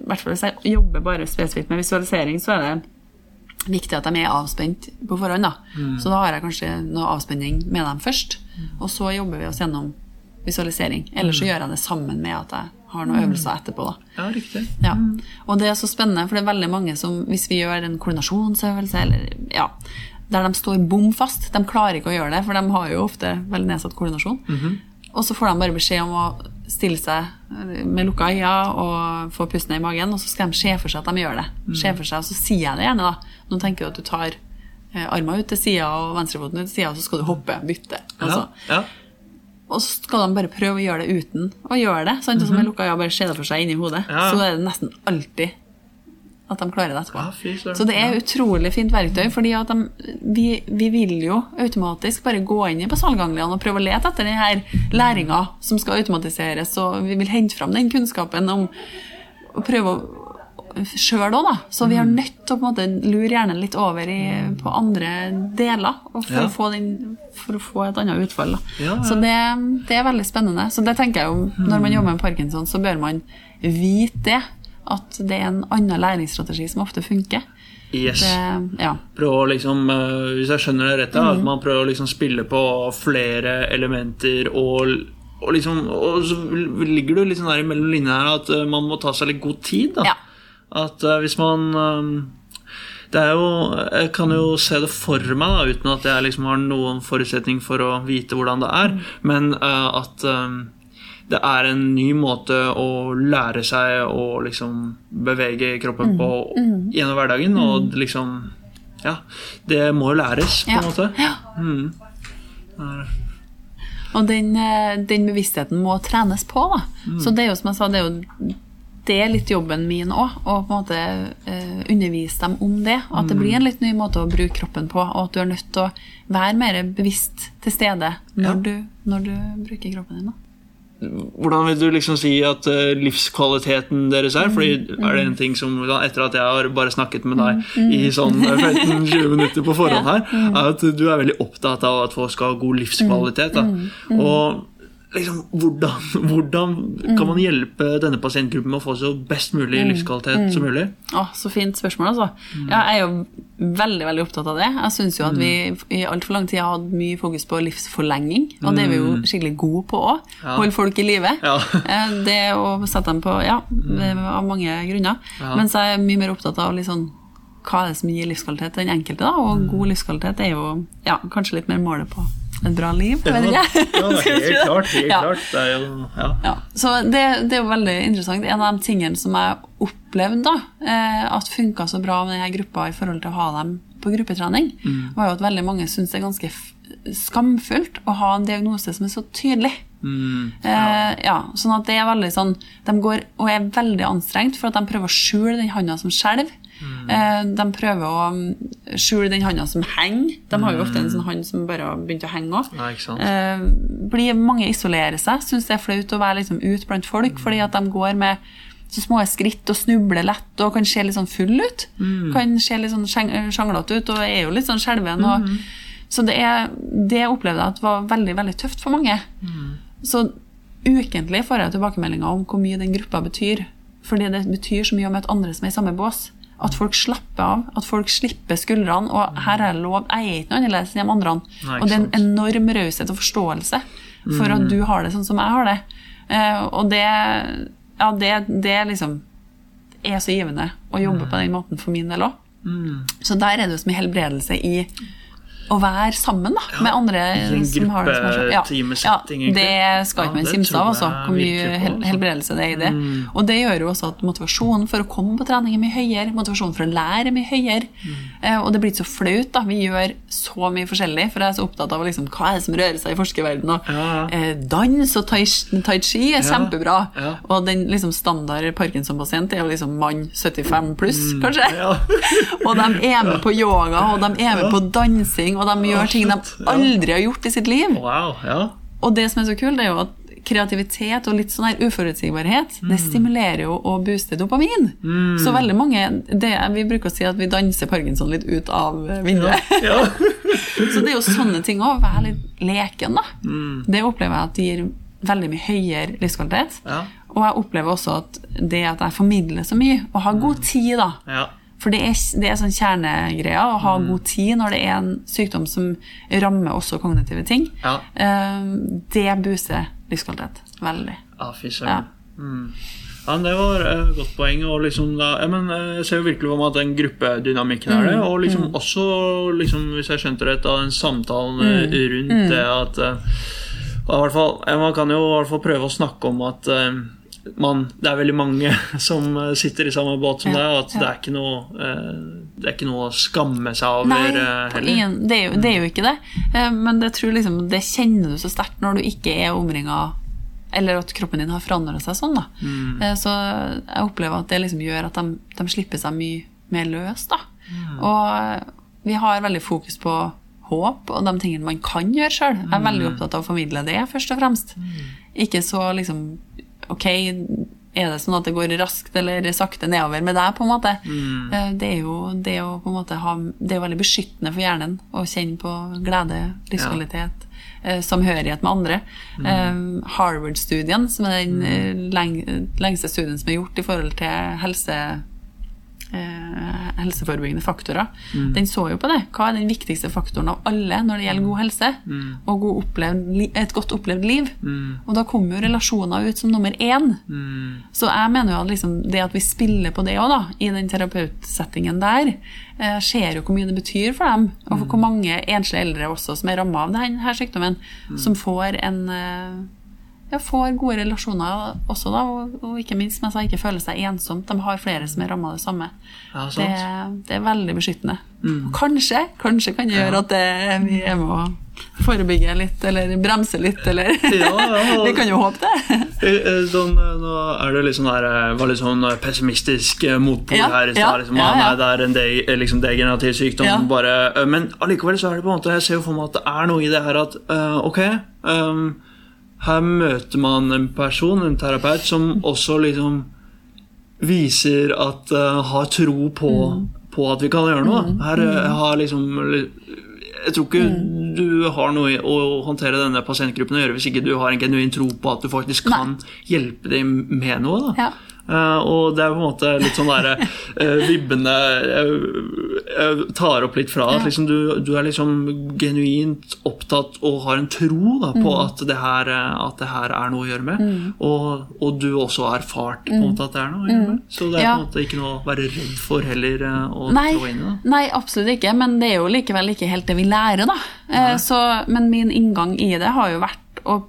i hvert fall hvis jeg jobber bare spesifikt med visualisering, så er det viktig at de er avspent på forhånd. da. Så da har jeg kanskje noe avspenning med dem først, og så jobber vi oss gjennom visualisering. Eller så gjør jeg det sammen med at jeg har noen øvelser etterpå. da. Ja, riktig. Ja. Og det er så spennende, for det er veldig mange som hvis vi gjør en koordinasjonsøvelse, eller ja, der de står bom fast, de klarer ikke å gjøre det, for de har jo ofte veldig nedsatt koordinasjon. Og så får de bare beskjed om å stille seg med lukka øyne og få pusten i magen, og så skal de se for seg at de gjør det. Se for seg, Og så sier jeg det gjerne, da. Nå tenker du at du tar armen armene ut til sida og venstrefoten ut til sida, og så skal du hoppe, bytte. Altså. Ja, ja. Og så skal de bare prøve å gjøre det uten å gjøre det. Sant? Så med lukka øyne bare se det for seg inni hodet. Ja. Så er det nesten alltid at de klarer det etterpå. Ja. Så det er utrolig fint verktøy, fordi at de, vi, vi vil jo automatisk bare gå inn i basalgangliene og prøve å lete etter denne læringa som skal automatiseres, og vi vil hente fram den kunnskapen om å prøve å sjøl òg, da. Så vi er Mm. nødt til å måte lure hjernen litt over i, på andre deler for, Ja. å få den, for å få et annet utfall. Ja, ja. Så det, det er veldig spennende. Så det tenker jeg jo, når man jobber med parkinson, så bør man vite det. At det er en annen læringsstrategi som ofte funker. Yes. Det, ja. Prøve å liksom, eh, hvis jeg skjønner det rett, da, Mm. at man prøver å liksom spille på flere elementer og, og liksom Og så ligger du litt sånn der mellom linjene her at eh, man må ta seg litt god tid, da. Ja. At eh, hvis man eh, det er jo, Jeg kan jo se det for meg, da, uten at jeg liksom har noen forutsetning for å vite hvordan det er, men uh, at um, det er en ny måte å lære seg å liksom bevege kroppen på gjennom hverdagen. Og liksom Ja, det må jo læres, på Ja. en måte. Ja. Mm. Og den, eh, den bevisstheten må trenes på. Da. Mm. Så det er jo som jeg sa, det er jo det er litt jobben min òg, å på en måte eh, undervise dem om det. At det Mm. blir en litt ny måte å bruke kroppen på, og at du er nødt til å være mer bevisst til stede når, Ja. du, når du bruker kroppen din. Da. Hvordan vil du liksom si at uh, livskvaliteten deres er? Fordi er det en ting som, Etter at jeg har bare snakket med deg i sånn 15-20 minutter på forhånd her, er at du er veldig opptatt av at folk skal ha god livskvalitet. Da. Og liksom, hvordan, hvordan kan man hjelpe denne pasientgruppen med å få så best mulig livskvalitet som mulig? Å, så fint spørsmål, altså. Ja, jeg er jo veldig veldig opptatt av det. Jeg syns jo at vi i altfor lang tid har hatt mye fokus på livsforlenging, og det er vi jo skikkelig gode på òg. Ja. Holde folk i live. Ja. Eh, Det å sette dem på Ja, av mange grunner. Ja. Mens jeg er mye mer opptatt av liksom hva er det som gir livskvalitet til den enkelte, da? Og god livskvalitet er jo ja, kanskje litt mer målet på et bra liv. Ja, jeg helt klart. Helt Ja. klart. Det er jo, ja. Ja, så det, det er jo veldig interessant. En av de tingene som jeg opplevde da, eh, at funka så bra med denne gruppa i forhold til å ha dem på gruppetrening, var jo at veldig mange syns det er ganske skamfullt å ha en diagnose som er så tydelig. Mm, Eh, ja, sånn at det er veldig sånn De går og er veldig anstrengt for at de prøver å skjule den handa som skjelver. Eh, de prøver å mm, skjule den handa som henger. De har jo ofte en sånn hand som bare har begynt å henge òg. Ja. Eh, mange isolerer seg, syns det er flaut å være liksom ut blant folk, fordi at de går med så små skritt og snubler lett og kan se litt sånn full ut. Kan se litt sånn sjanglete ut og er jo litt sånn skjelven. Mm. Så det, er, det opplevde jeg at var veldig veldig tøft for mange. Så ukentlig får jeg tilbakemeldinger om hvor mye den gruppa betyr. Fordi det betyr så mye å møte andre som er i samme bås. At folk slapper av, at folk slipper skuldrene. Og her er det lov. Jeg er ikke noe annerledes enn de andre. Nei, og det er en enorm raushet og forståelse for at du har det sånn som jeg har det. Eh, og det, ja, det, det liksom er så givende å jobbe på den måten for min del òg. Så der er det jo som helbredelse i å være sammen da, med andre Sånn som har det som er sånn. Ja, ja, det skal ikke Ja, man simse av, altså, hvor mye hel altså. helbredelse det er i det. Og det gjør jo også at motivasjonen for å komme på trening er mye høyere, motivasjonen for å lære er mye høyere. Eh, og det blir ikke så flaut. da, Vi gjør så mye forskjellig, for jeg er så opptatt av liksom, hva er det som rører seg i forskerverdenen. Og, Ja, ja. eh, dans og tai, tai chi er kjempebra. Og den liksom, standard Parkinson-pasient er jo liksom mann 75 pluss, kanskje. Mm, ja. og de er med på yoga, og de er med på dansing, og de gjør ting de aldri har gjort i sitt liv. Wow, ja. Og det som er så kult, det er jo at kreativitet og litt sånn her uforutsigbarhet, det stimulerer jo og booster dopamin. Så veldig mange det, Vi bruker å si at vi danser parkinson litt ut av vinduet. ja. så det er jo sånne ting òg. Være litt leken, da. Det opplever jeg at det gir veldig mye høyere livskvalitet. Ja. Og jeg opplever også at det at jeg formidler så mye, og har god tid, da. For det er, det er sånn kjernegreia å ha god tid når det er en sykdom som rammer også kognitive ting. Ja. Uh, Det booster livskvalitet veldig. Ja, fy Ja. Mm. Ja, men Det var et godt poeng. og liksom da, jeg, men eh, Jeg ser jo virkelig for meg at den gruppedynamikken er det. Mm, Og liksom også, liksom, hvis jeg skjønte rett, da, den samtalen eh, Mm, rundt det at uh, fall, Man kan jo i hvert fall prøve å snakke om at man, det er veldig mange som eh, sitter i samme båt som Ja, deg, at ja. det, er ikke noe, eh, det er ikke noe å skamme seg over Nei, eh, heller. ingen, det, er jo, det er jo ikke det. Men det, tror liksom, det kjenner du så sterkt når du ikke er omringa eller at kroppen din har forandra seg sånn. da. Mm. Så jeg opplever at det liksom gjør at de, de slipper seg mye mer løs. da. Og vi har veldig fokus på håp og de tingene man kan gjøre sjøl. Jeg er veldig opptatt av å formidle det, først og fremst. Ikke så liksom Ok, er det sånn at det går raskt eller sakte nedover med deg, på en måte? Mm. Det er jo det å på en måte ha Det er jo veldig beskyttende for hjernen å kjenne på glede, livskvalitet, ja. samhørighet med andre. Mm. Harvard-studien, som er den eh, lengste studien som er gjort i forhold til helse eh, helseforebyggende faktorer. Den så jo på det. Hva er den viktigste faktoren av alle når det gjelder god helse? Og god opplevd, et godt opplevd liv. Og da kommer jo relasjoner ut som nummer én. Så jeg mener jo at liksom, det at vi spiller på det òg, i den terapeutsettingen der, eh, ser jo hvor mye det betyr for dem. Og for hvor mange enslige eldre også som er ramma av denne sykdommen, som får en eh, ja, får gode relasjoner også, da, og, og ikke minst mens jeg ikke føler seg ensomt. De har flere som er ramma av det samme. Ja, det, det er veldig beskyttende. Og kanskje, kanskje kan det gjøre at det, vi er med å forebygge litt, eller bremse litt, eller Ja, ja. Vi kan jo håpe det. Eh, eh, Sånn, eh, nå er det liksom der, eh, var litt sånn eh, pessimistisk eh, motpol Ja, her i ja, stad. Liksom, ja, ah, nei, det er en de, eh, liksom degenerativ sykdom. Ja. Bare, eh, men allikevel så er det på en måte Jeg ser jo for meg at det er noe i det her at uh, ok ehm, Her møter man en person, en terapeut, som også liksom viser at uh, Har tro på, Mm. på at vi kan gjøre noe. Her eh, har liksom jeg tror ikke Mm. du har noe å håndtere denne pasientgruppen å gjøre hvis ikke du har en genuin tro på at du faktisk kan hjelpe dem med noe. Ja. Eh, og det er på en måte litt sånn derre uh, vibbene jeg, jeg tar opp litt fra at liksom du, du er liksom genuint opptatt og har en tro da, på Mm. at, det her, eh, at det her er noe å gjøre med. Og, og du også har erfart på en måte at det er noe å gjøre med. Så det er Mm. Ja. på en måte ikke noe å være redd for heller eh, å Nei, trå inn i. nei, absolutt ikke, men det er jo likevel ikke helt det vi lærer, da. Eh, Så, men min inngang i det har jo vært å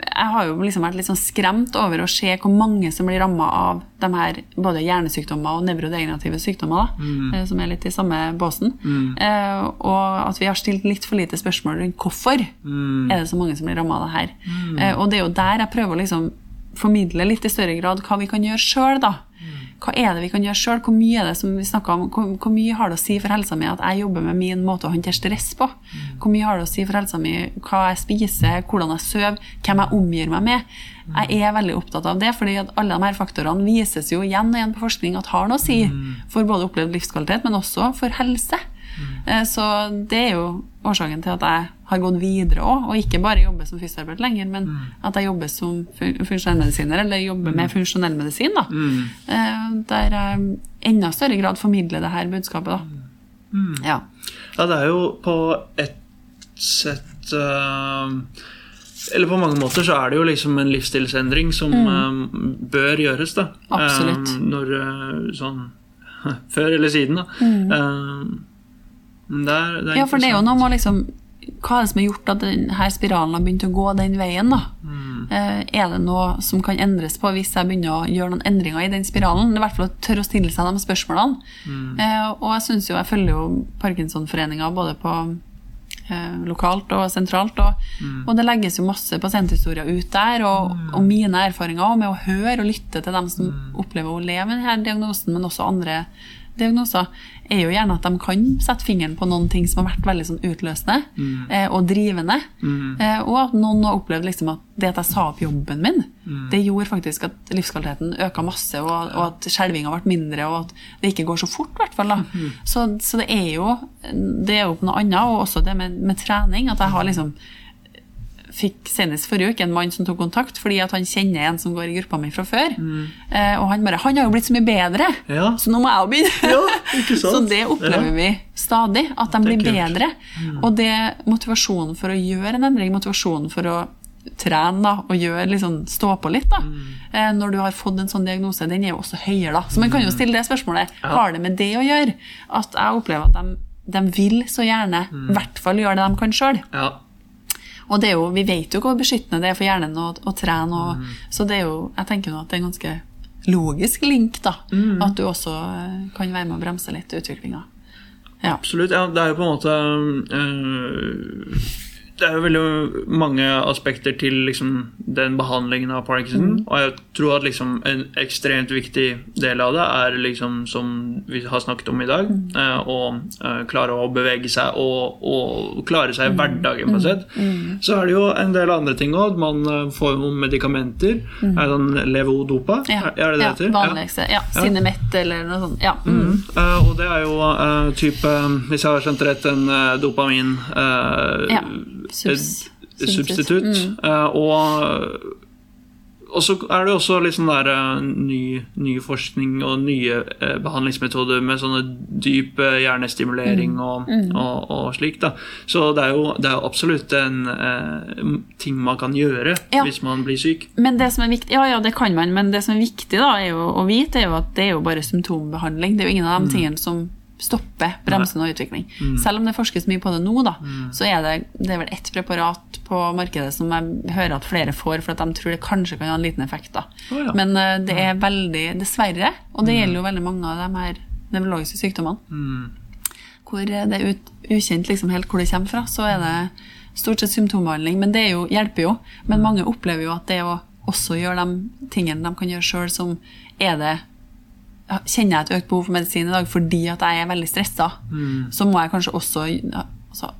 jeg har jo liksom vært litt sånn skremt over å se hvor mange som blir ramma av de her både hjernesykdommer og nevrodegenerative sykdommer, da, mm. som er litt i samme båsen. Eh, og at vi har stilt litt for lite spørsmål rundt hvorfor er det så mange som blir ramma av det her. Eh, og det er jo der jeg prøver å liksom formidle litt i større grad hva vi kan gjøre sjøl, da. Hva er det vi kan gjøre sjøl? Hvor mye er det som vi om, hvor, hvor mye har det å si for helsa mi at jeg jobber med min måte å håndtere stress på? Hvor mye har det å si for helsa mi hva jeg spiser, hvordan jeg sover, hvem jeg omgir meg med? Jeg er veldig opptatt av det, fordi at alle de her faktorene vises jo igjen og igjen på forskning at har noe å si for både opplevd livskvalitet, men også for helse. Eh, Så det er jo årsaken til at jeg har gått videre òg, og ikke bare jobber som fysioterapeut lenger, men at jeg jobber som fun- funksjonellmedisiner, eller jobber med funksjonell medisin, da. Mm. Der jeg enda større grad formidler det her budskapet, da. Ja. Ja, det er jo på et sett eh, Eller på mange måter så er det jo liksom en livsstilsendring som eh, bør gjøres, da. Mm. Absolutt. Eh, når eh, sånn Før eller siden, da. Eh, er, er Mm. ja, for det er jo noe med liksom Hva er det som har gjort at denne spiralen har begynt å gå den veien, da? Mm. Er det noe som kan endres på hvis jeg begynner å gjøre noen endringer i den spiralen? I hvert fall å tørre å stille seg de spørsmålene. Mm. og jeg synes jo, jeg følger jo Parkinsonforeninga både på eh, lokalt og sentralt, og, og det legges jo masse pasienthistorier ut der, og, og mine erfaringer med å høre og lytte til dem som opplever å leve med denne diagnosen, men også andre diagnoser, er jo gjerne at de kan sette fingeren på noen ting som har vært veldig sånn utløsende eh, og drivende. Eh, og at noen har opplevd liksom at det at jeg sa opp jobben min, det gjorde faktisk at livskvaliteten øka masse, og, og at skjelvinga ble mindre, og at det ikke går så fort, i hvert fall. da. Så, så det er jo det er jo noe annet, og også det med, med trening, at jeg har liksom fikk senest forrige uke en mann som tok kontakt fordi at han kjenner en som går i gruppa mi fra før. Eh, og han bare 'Han har jo blitt så mye bedre, Ja. så nå må jeg begynne'. Ja, ikke sant? så det opplever Ja. vi stadig, at de blir bedre. Og det motivasjonen for å gjøre en endring, motivasjonen for å trene da, og gjøre, liksom, stå på litt, da. Eh, når du har fått en sånn diagnose, den er jo også høyere. da. Så man kan jo stille det spørsmålet har det med det å gjøre. At jeg opplever at de, de vil så gjerne i hvert fall gjøre det de kan sjøl. Ja. Og det jo, vi vet jo hvor beskyttende det er for hjernen å, å trene. Og, Så det er jo, jeg tenker nå at det er en ganske logisk link, da. At du også eh, kan være med å bremse litt utviklinga. Ja. Absolutt. Ja, det er jo på en måte øh, det er jo veldig mange aspekter til liksom, den behandlingen av Parkinson. Og jeg tror at liksom, en ekstremt viktig del av det er, liksom, som vi har snakket om i dag, eh, å eh, klare å bevege seg og, og klare seg i hverdagen. på et sett. Så er det jo en del andre ting òg. Man eh, får jo medikamenter. Er det sånn levodopa? Ja, Er det det ja, heter? vanligste. Ja, Sinemett eller noe sånt. Ja. Mm. Eh, og det er jo eh, type, hvis jeg har skjønt rett, en dopamin eh, Ja, subs- et substitutt. Eh, og, og så er det jo også litt sånn der eh, ny, ny forskning og nye eh, behandlingsmetoder med sånne dyp eh, hjernestimulering og, og, og slik. da. Så det er jo, det er absolutt en eh, ting man kan gjøre Ja. hvis man blir syk. Men det som er viktig, ja, ja, det kan man, men det som er viktig da, er jo å vite, er jo at det er jo bare symptombehandling. Det er jo ingen av de tingene som stopper bremsen og utvikling. Selv om det forskes mye på det nå, da, så er det, det er vel ett preparat på markedet som jeg hører at flere får, for at de tror det kanskje kan ha en liten effekt. da. Oh, ja. Men uh, det er veldig, dessverre, og det gjelder jo veldig mange av de her nevrologiske sykdommene, hvor det er ut, ukjent liksom helt hvor det kommer fra, så er det stort sett symptombehandling. Men det er jo, hjelper jo. Men mange opplever jo at det å også gjøre de tingene de kan gjøre sjøl, som er det Kjenner jeg et økt behov for medisin i dag fordi at jeg er veldig stressa, så må jeg kanskje også altså,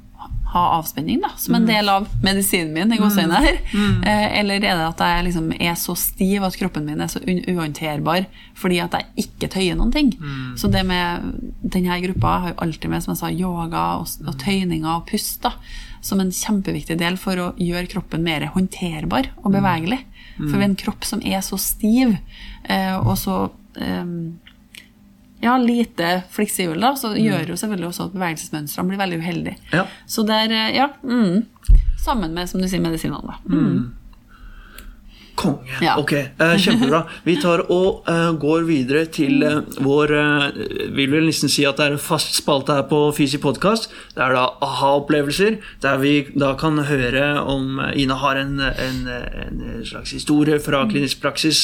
ha avspenning da, som en del av medisinen min. i mm. her. Eh, eller er det at jeg liksom er så stiv at kroppen min er så uhåndterbar fordi at jeg ikke tøyer noen ting. Så det med denne gruppa har jo alltid med som jeg sa, yoga og, og tøyninger og pust da, som en kjempeviktig del for å gjøre kroppen mer håndterbar og bevegelig. For ved en kropp som er så stiv eh, og så ja, lite fleksibel, da, så gjør jo selvfølgelig også at bevegelsesmønstrene blir veldig uheldige. Ja. Så er, eh, ja, mm, sammen med, som du sier, medisinene, da. Mm. Konge. Ja. Ok, eh, Kjempebra. Vi tar og eh, går videre til eh, vår Vil vel nesten si at det er en fast spalte her på Fysi podkast. Det er da aha-opplevelser, der vi da kan høre om Ina har en, en, en slags historie fra klinisk praksis.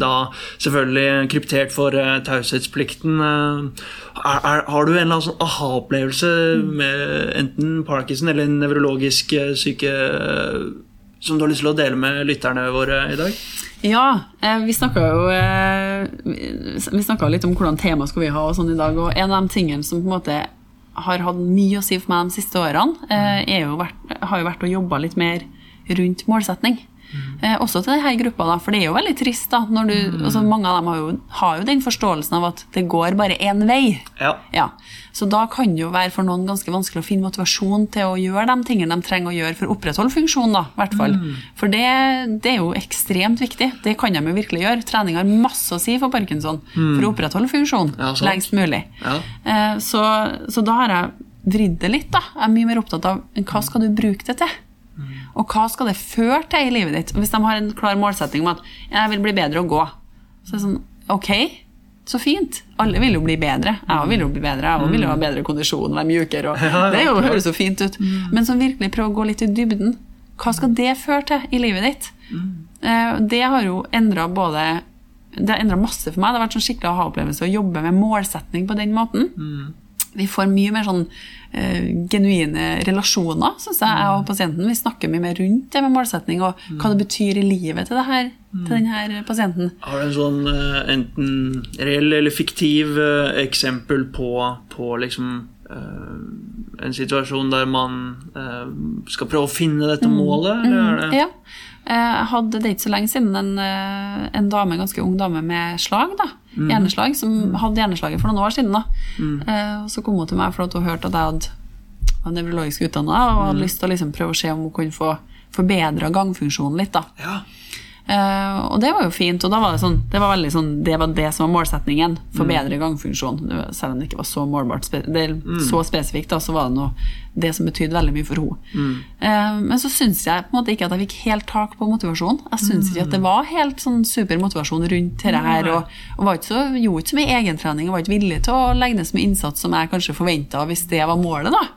Da selvfølgelig kryptert for taushetsplikten. eh. Er, er, har du en eller annen sånn aha-opplevelse med enten Parkinson eller en nevrologisk syke som du har lyst til å dele med lytterne våre i dag? Ja, eh, vi snakka jo eh, litt om hvordan tema skal vi ha og sånn i dag, og en av de tingene som på en måte har hatt mye å si for meg de siste årene, eh, jo vært, har jo vært å jobbe litt mer rundt målsetning. Eh, også til denne gruppa, da, for det er jo veldig trist. da, når du, altså Mange av dem har jo, har jo den forståelsen av at det går bare én vei. Ja. Ja, Så da kan det jo være for noen ganske vanskelig å finne motivasjon til å gjøre de tingene de trenger å gjøre for å opprettholde funksjonen. da, i hvert fall. For det, det er jo ekstremt viktig. Det kan de jo virkelig gjøre. Trening har masse å si for Parkinson for å opprettholde funksjon Ja, lengst mulig. Ja. Eh, så, så da har jeg vridd det litt. da. Jeg er mye mer opptatt av hva skal du bruke det til. Og hva skal det føre til i livet ditt? Hvis de har en klar målsetting om at jeg vil bli bedre å gå, så er det sånn Ok, så fint. Alle vil jo bli bedre. Jeg vil jo bli bedre. Jeg vil jo ha bedre kondisjon, være mjukere. Det jo, høres jo fint ut. Men som virkelig prøver å gå litt i dybden. Hva skal det føre til i livet ditt? Eh, Det har jo endra både Det har endra masse for meg. Det har vært sånn skikkelig aha-opplevelse å jobbe med målsetning på den måten. Vi får mye mer sånn uh, genuine relasjoner, syns jeg, jeg og pasienten. Vi snakker mye mer rundt det med målsetning, og hva det betyr i livet til, det her, til denne pasienten. Har du en sånn uh, enten reell eller fiktiv uh, eksempel på, på liksom en situasjon der man skal prøve å finne dette målet? Eller er det? Ja. Jeg hadde det ikke så lenge siden en, en dame, en ganske ung dame med slag, da. Hjerneslag, som hadde hjerneslaget for noen år siden. da. Eh, og Så kom hun til meg for at hun hørte at jeg hadde var nevrologisk utdanna og hadde lyst til å liksom prøve å se om hun kunne få forbedra gangfunksjonen litt. da. Ja. Eh, og det var jo fint, og da var det sånn, det var sånn, det var det som var målsetningen. Forbedre gangfunksjon. Selv om det ikke var så målbart, det mm. så spesifikt, da, så var det noe, det som betydde veldig mye for henne. Eh, men så syns jeg på en måte ikke at jeg fikk helt tak på motivasjon. Jeg syns ikke at det var helt sånn super motivasjon rundt dette her. Og, og var ikke så, gjorde ikke så mye egentrening og var ikke villig til å legge ned så mye innsats som jeg kanskje forventa hvis det var målet. da.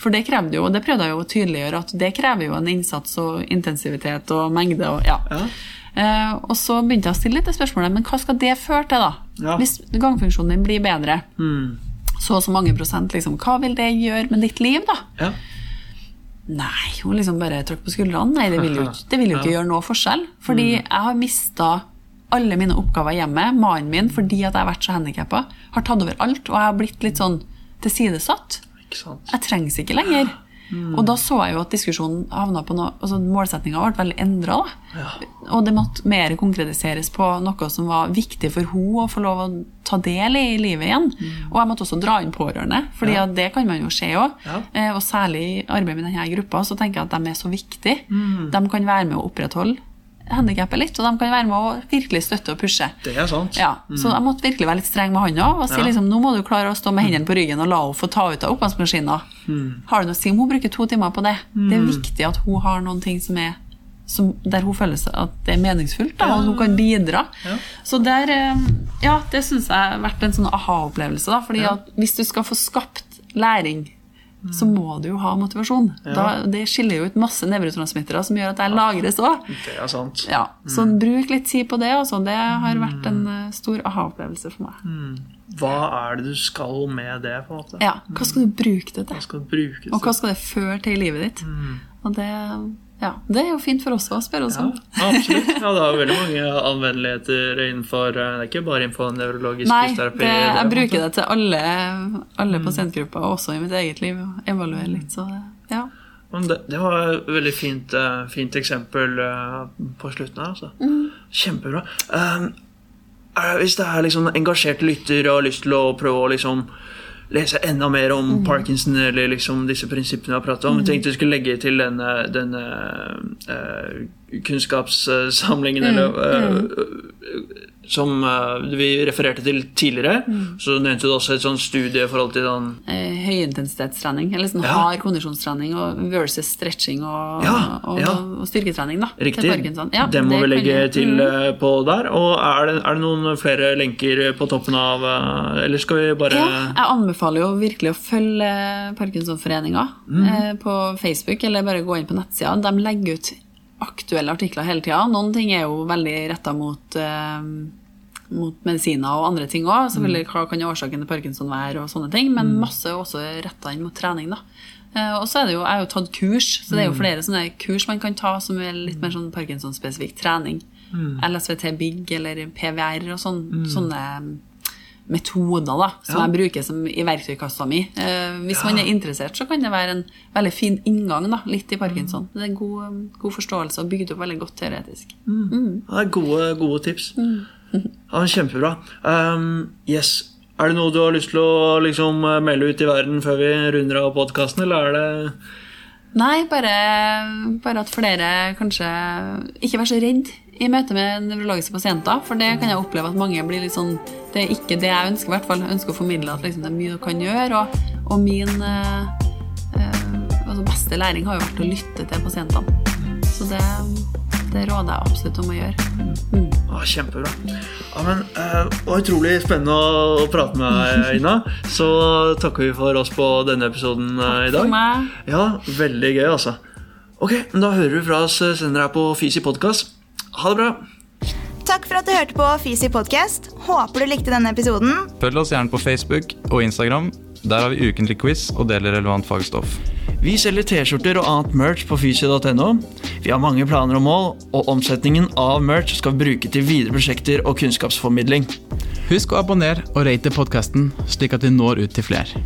For det krevde jo, og det prøvde jeg jo å tydeliggjøre, at det krever jo en innsats og intensivitet og mengde. og ja. Ja. Eh, og så begynte jeg å stille litt spørsmålet, men hva skal det føre til, da? Ja. Hvis gangfunksjonen din blir bedre, Mm. så og så mange prosent, liksom, hva vil det gjøre med ditt liv, da? ja. Nei, hun liksom bare trakk på skuldrene. Nei, det vil jo det vil jo ikke gjøre noe forskjell. Fordi Mm. jeg har mista alle mine oppgaver hjemme. Mannen min, fordi at jeg har vært så handikappa, har tatt over alt, og jeg har blitt litt sånn tilsidesatt. Jeg trengs ikke lenger. Mm. Og da så jeg jo at diskusjonen havna på noe altså Målsettinga ble veldig endra. Og det måtte mer konkretiseres på noe som var viktig for henne å få lov å ta del i i livet igjen. Mm. Og jeg måtte også dra inn pårørende, Fordi ja. det kan man jo se òg. Ja. Eh, og særlig i arbeidet med denne gruppa så tenker jeg at de er så viktige. Mm. De kan være med å opprettholde handikappet litt, og de kan være med å virkelig støtte og pushe. Det er sant. Ja, Så jeg måtte virkelig være litt streng med han òg. Og si Ja. liksom, nå må du klare å stå med hendene på ryggen og la henne få ta ut av oppvaskmaskina. Har du noe å si om hun bruker to timer på det? Det er viktig at hun har noen ting som er som, der hun føler at det er meningsfullt, da, og at hun kan bidra. Ja. Så der, eh, ja, det syns jeg har vært en sånn aha-opplevelse. fordi at Hvis du skal få skapt læring, så må du jo ha motivasjon. Da, det skiller jo ut masse nevrotransmittere som gjør at jeg lagres òg. Det. Ja, så bruk litt tid på det. Også. Det har vært en eh, stor aha-opplevelse for meg. Hva er det du skal med det? på en måte? Ja, Hva skal du bruke det Hva til? bruke det til? Og hva skal det føre til i livet ditt? Og det, ja, det er jo fint for oss å spørre oss om. Ja, absolutt. Ja, det har veldig mange anvendeligheter innenfor eh, Det er ikke bare innenfor nevrologisk Nei, fysioterapi. Nei, jeg bruker det til alle, alle pasientgrupper, også i mitt eget liv. Evaluere litt, så ja. Det, det var et veldig fint, eh, fint eksempel eh, på slutten her. Altså. Mm. Kjempebra. Um, er, hvis det er liksom en engasjert lytter og har lyst til å prøve å liksom lese enda mer om Mm. Parkinson eller liksom disse prinsippene vi har pratet om, jeg tenkte jeg skulle legge til denne, denne uh, kunnskapssamlingen Mm, eller eh, som eh, vi refererte til tidligere. Mm. Så nevnte du også et sånt studie i forhold til den Eh, Høyintensitetstrening, eller sånn Ja. hard kondisjonstrening versus stretching og, Ja, og, ja. og styrketrening. da, Riktig. Ja, det må det vi legge jeg- til Mm. eh, på der. Og er det, er det noen flere lenker på toppen av eh, Eller skal vi bare Ja, jeg anbefaler jo virkelig å følge Parkinsonforeninga Mm. eh, på Facebook, eller bare gå inn på nettsida. De legger ut aktuelle artikler hele tida. Noen ting er jo veldig retta mot, eh, mot medisiner og andre ting òg. Selvfølgelig hva kan årsaken til parkinson være, og sånne ting, men masse er også retta inn mot trening. da. Eh, og så er det jo, Jeg har jo tatt kurs, så det er jo flere sånne kurs man kan ta som er litt mer sånn Parkinson-spesifikk trening. LSVT Big eller PVR og sånn, sånne metoder da, som Ja. jeg bruker som i verktøykassa mi. Eh, hvis man er interessert, så kan det være en veldig fin inngang da, litt i parkinson. Det er en god, god forståelse og bygd opp veldig godt teoretisk. Det er gode, gode tips. Mm. Ja, Kjempebra. Um, yes. Er det noe du har lyst til å liksom, melde ut i verden før vi runder av podkasten, eller er det Nei, bare, bare at flere kanskje ikke vær så redd i møte med nevrologiske pasienter. For det kan jeg oppleve at mange blir litt sånn Det er ikke det jeg ønsker, i hvert fall. Jeg ønsker å formidle at liksom, det er mye du kan gjøre. Og, og min eh, eh, altså beste læring har jo vært å lytte til pasientene. Så det, det råder jeg absolutt om å gjøre. Å, Kjempebra. Ja, men, eh, det var utrolig spennende å, prate med deg, Ina. Så takker vi for oss på denne episoden eh, i dag. For meg Ja, veldig gøy, altså. Ok, men Da hører du fra oss eh, senere her på Fysi podkast. Ha det bra. Takk for at du hørte på Fisi podcast. Håper du likte denne episoden. Følg oss gjerne på Facebook og Instagram. Der har vi ukentlig quiz og deler relevant fagstoff. Vi selger T-skjorter og annet merch på fysi.no. Vi har mange planer og mål, og omsetningen av merch skal vi bruke til videre prosjekter og kunnskapsformidling. Husk å abonnere og rate podkasten, slik at vi når ut til flere.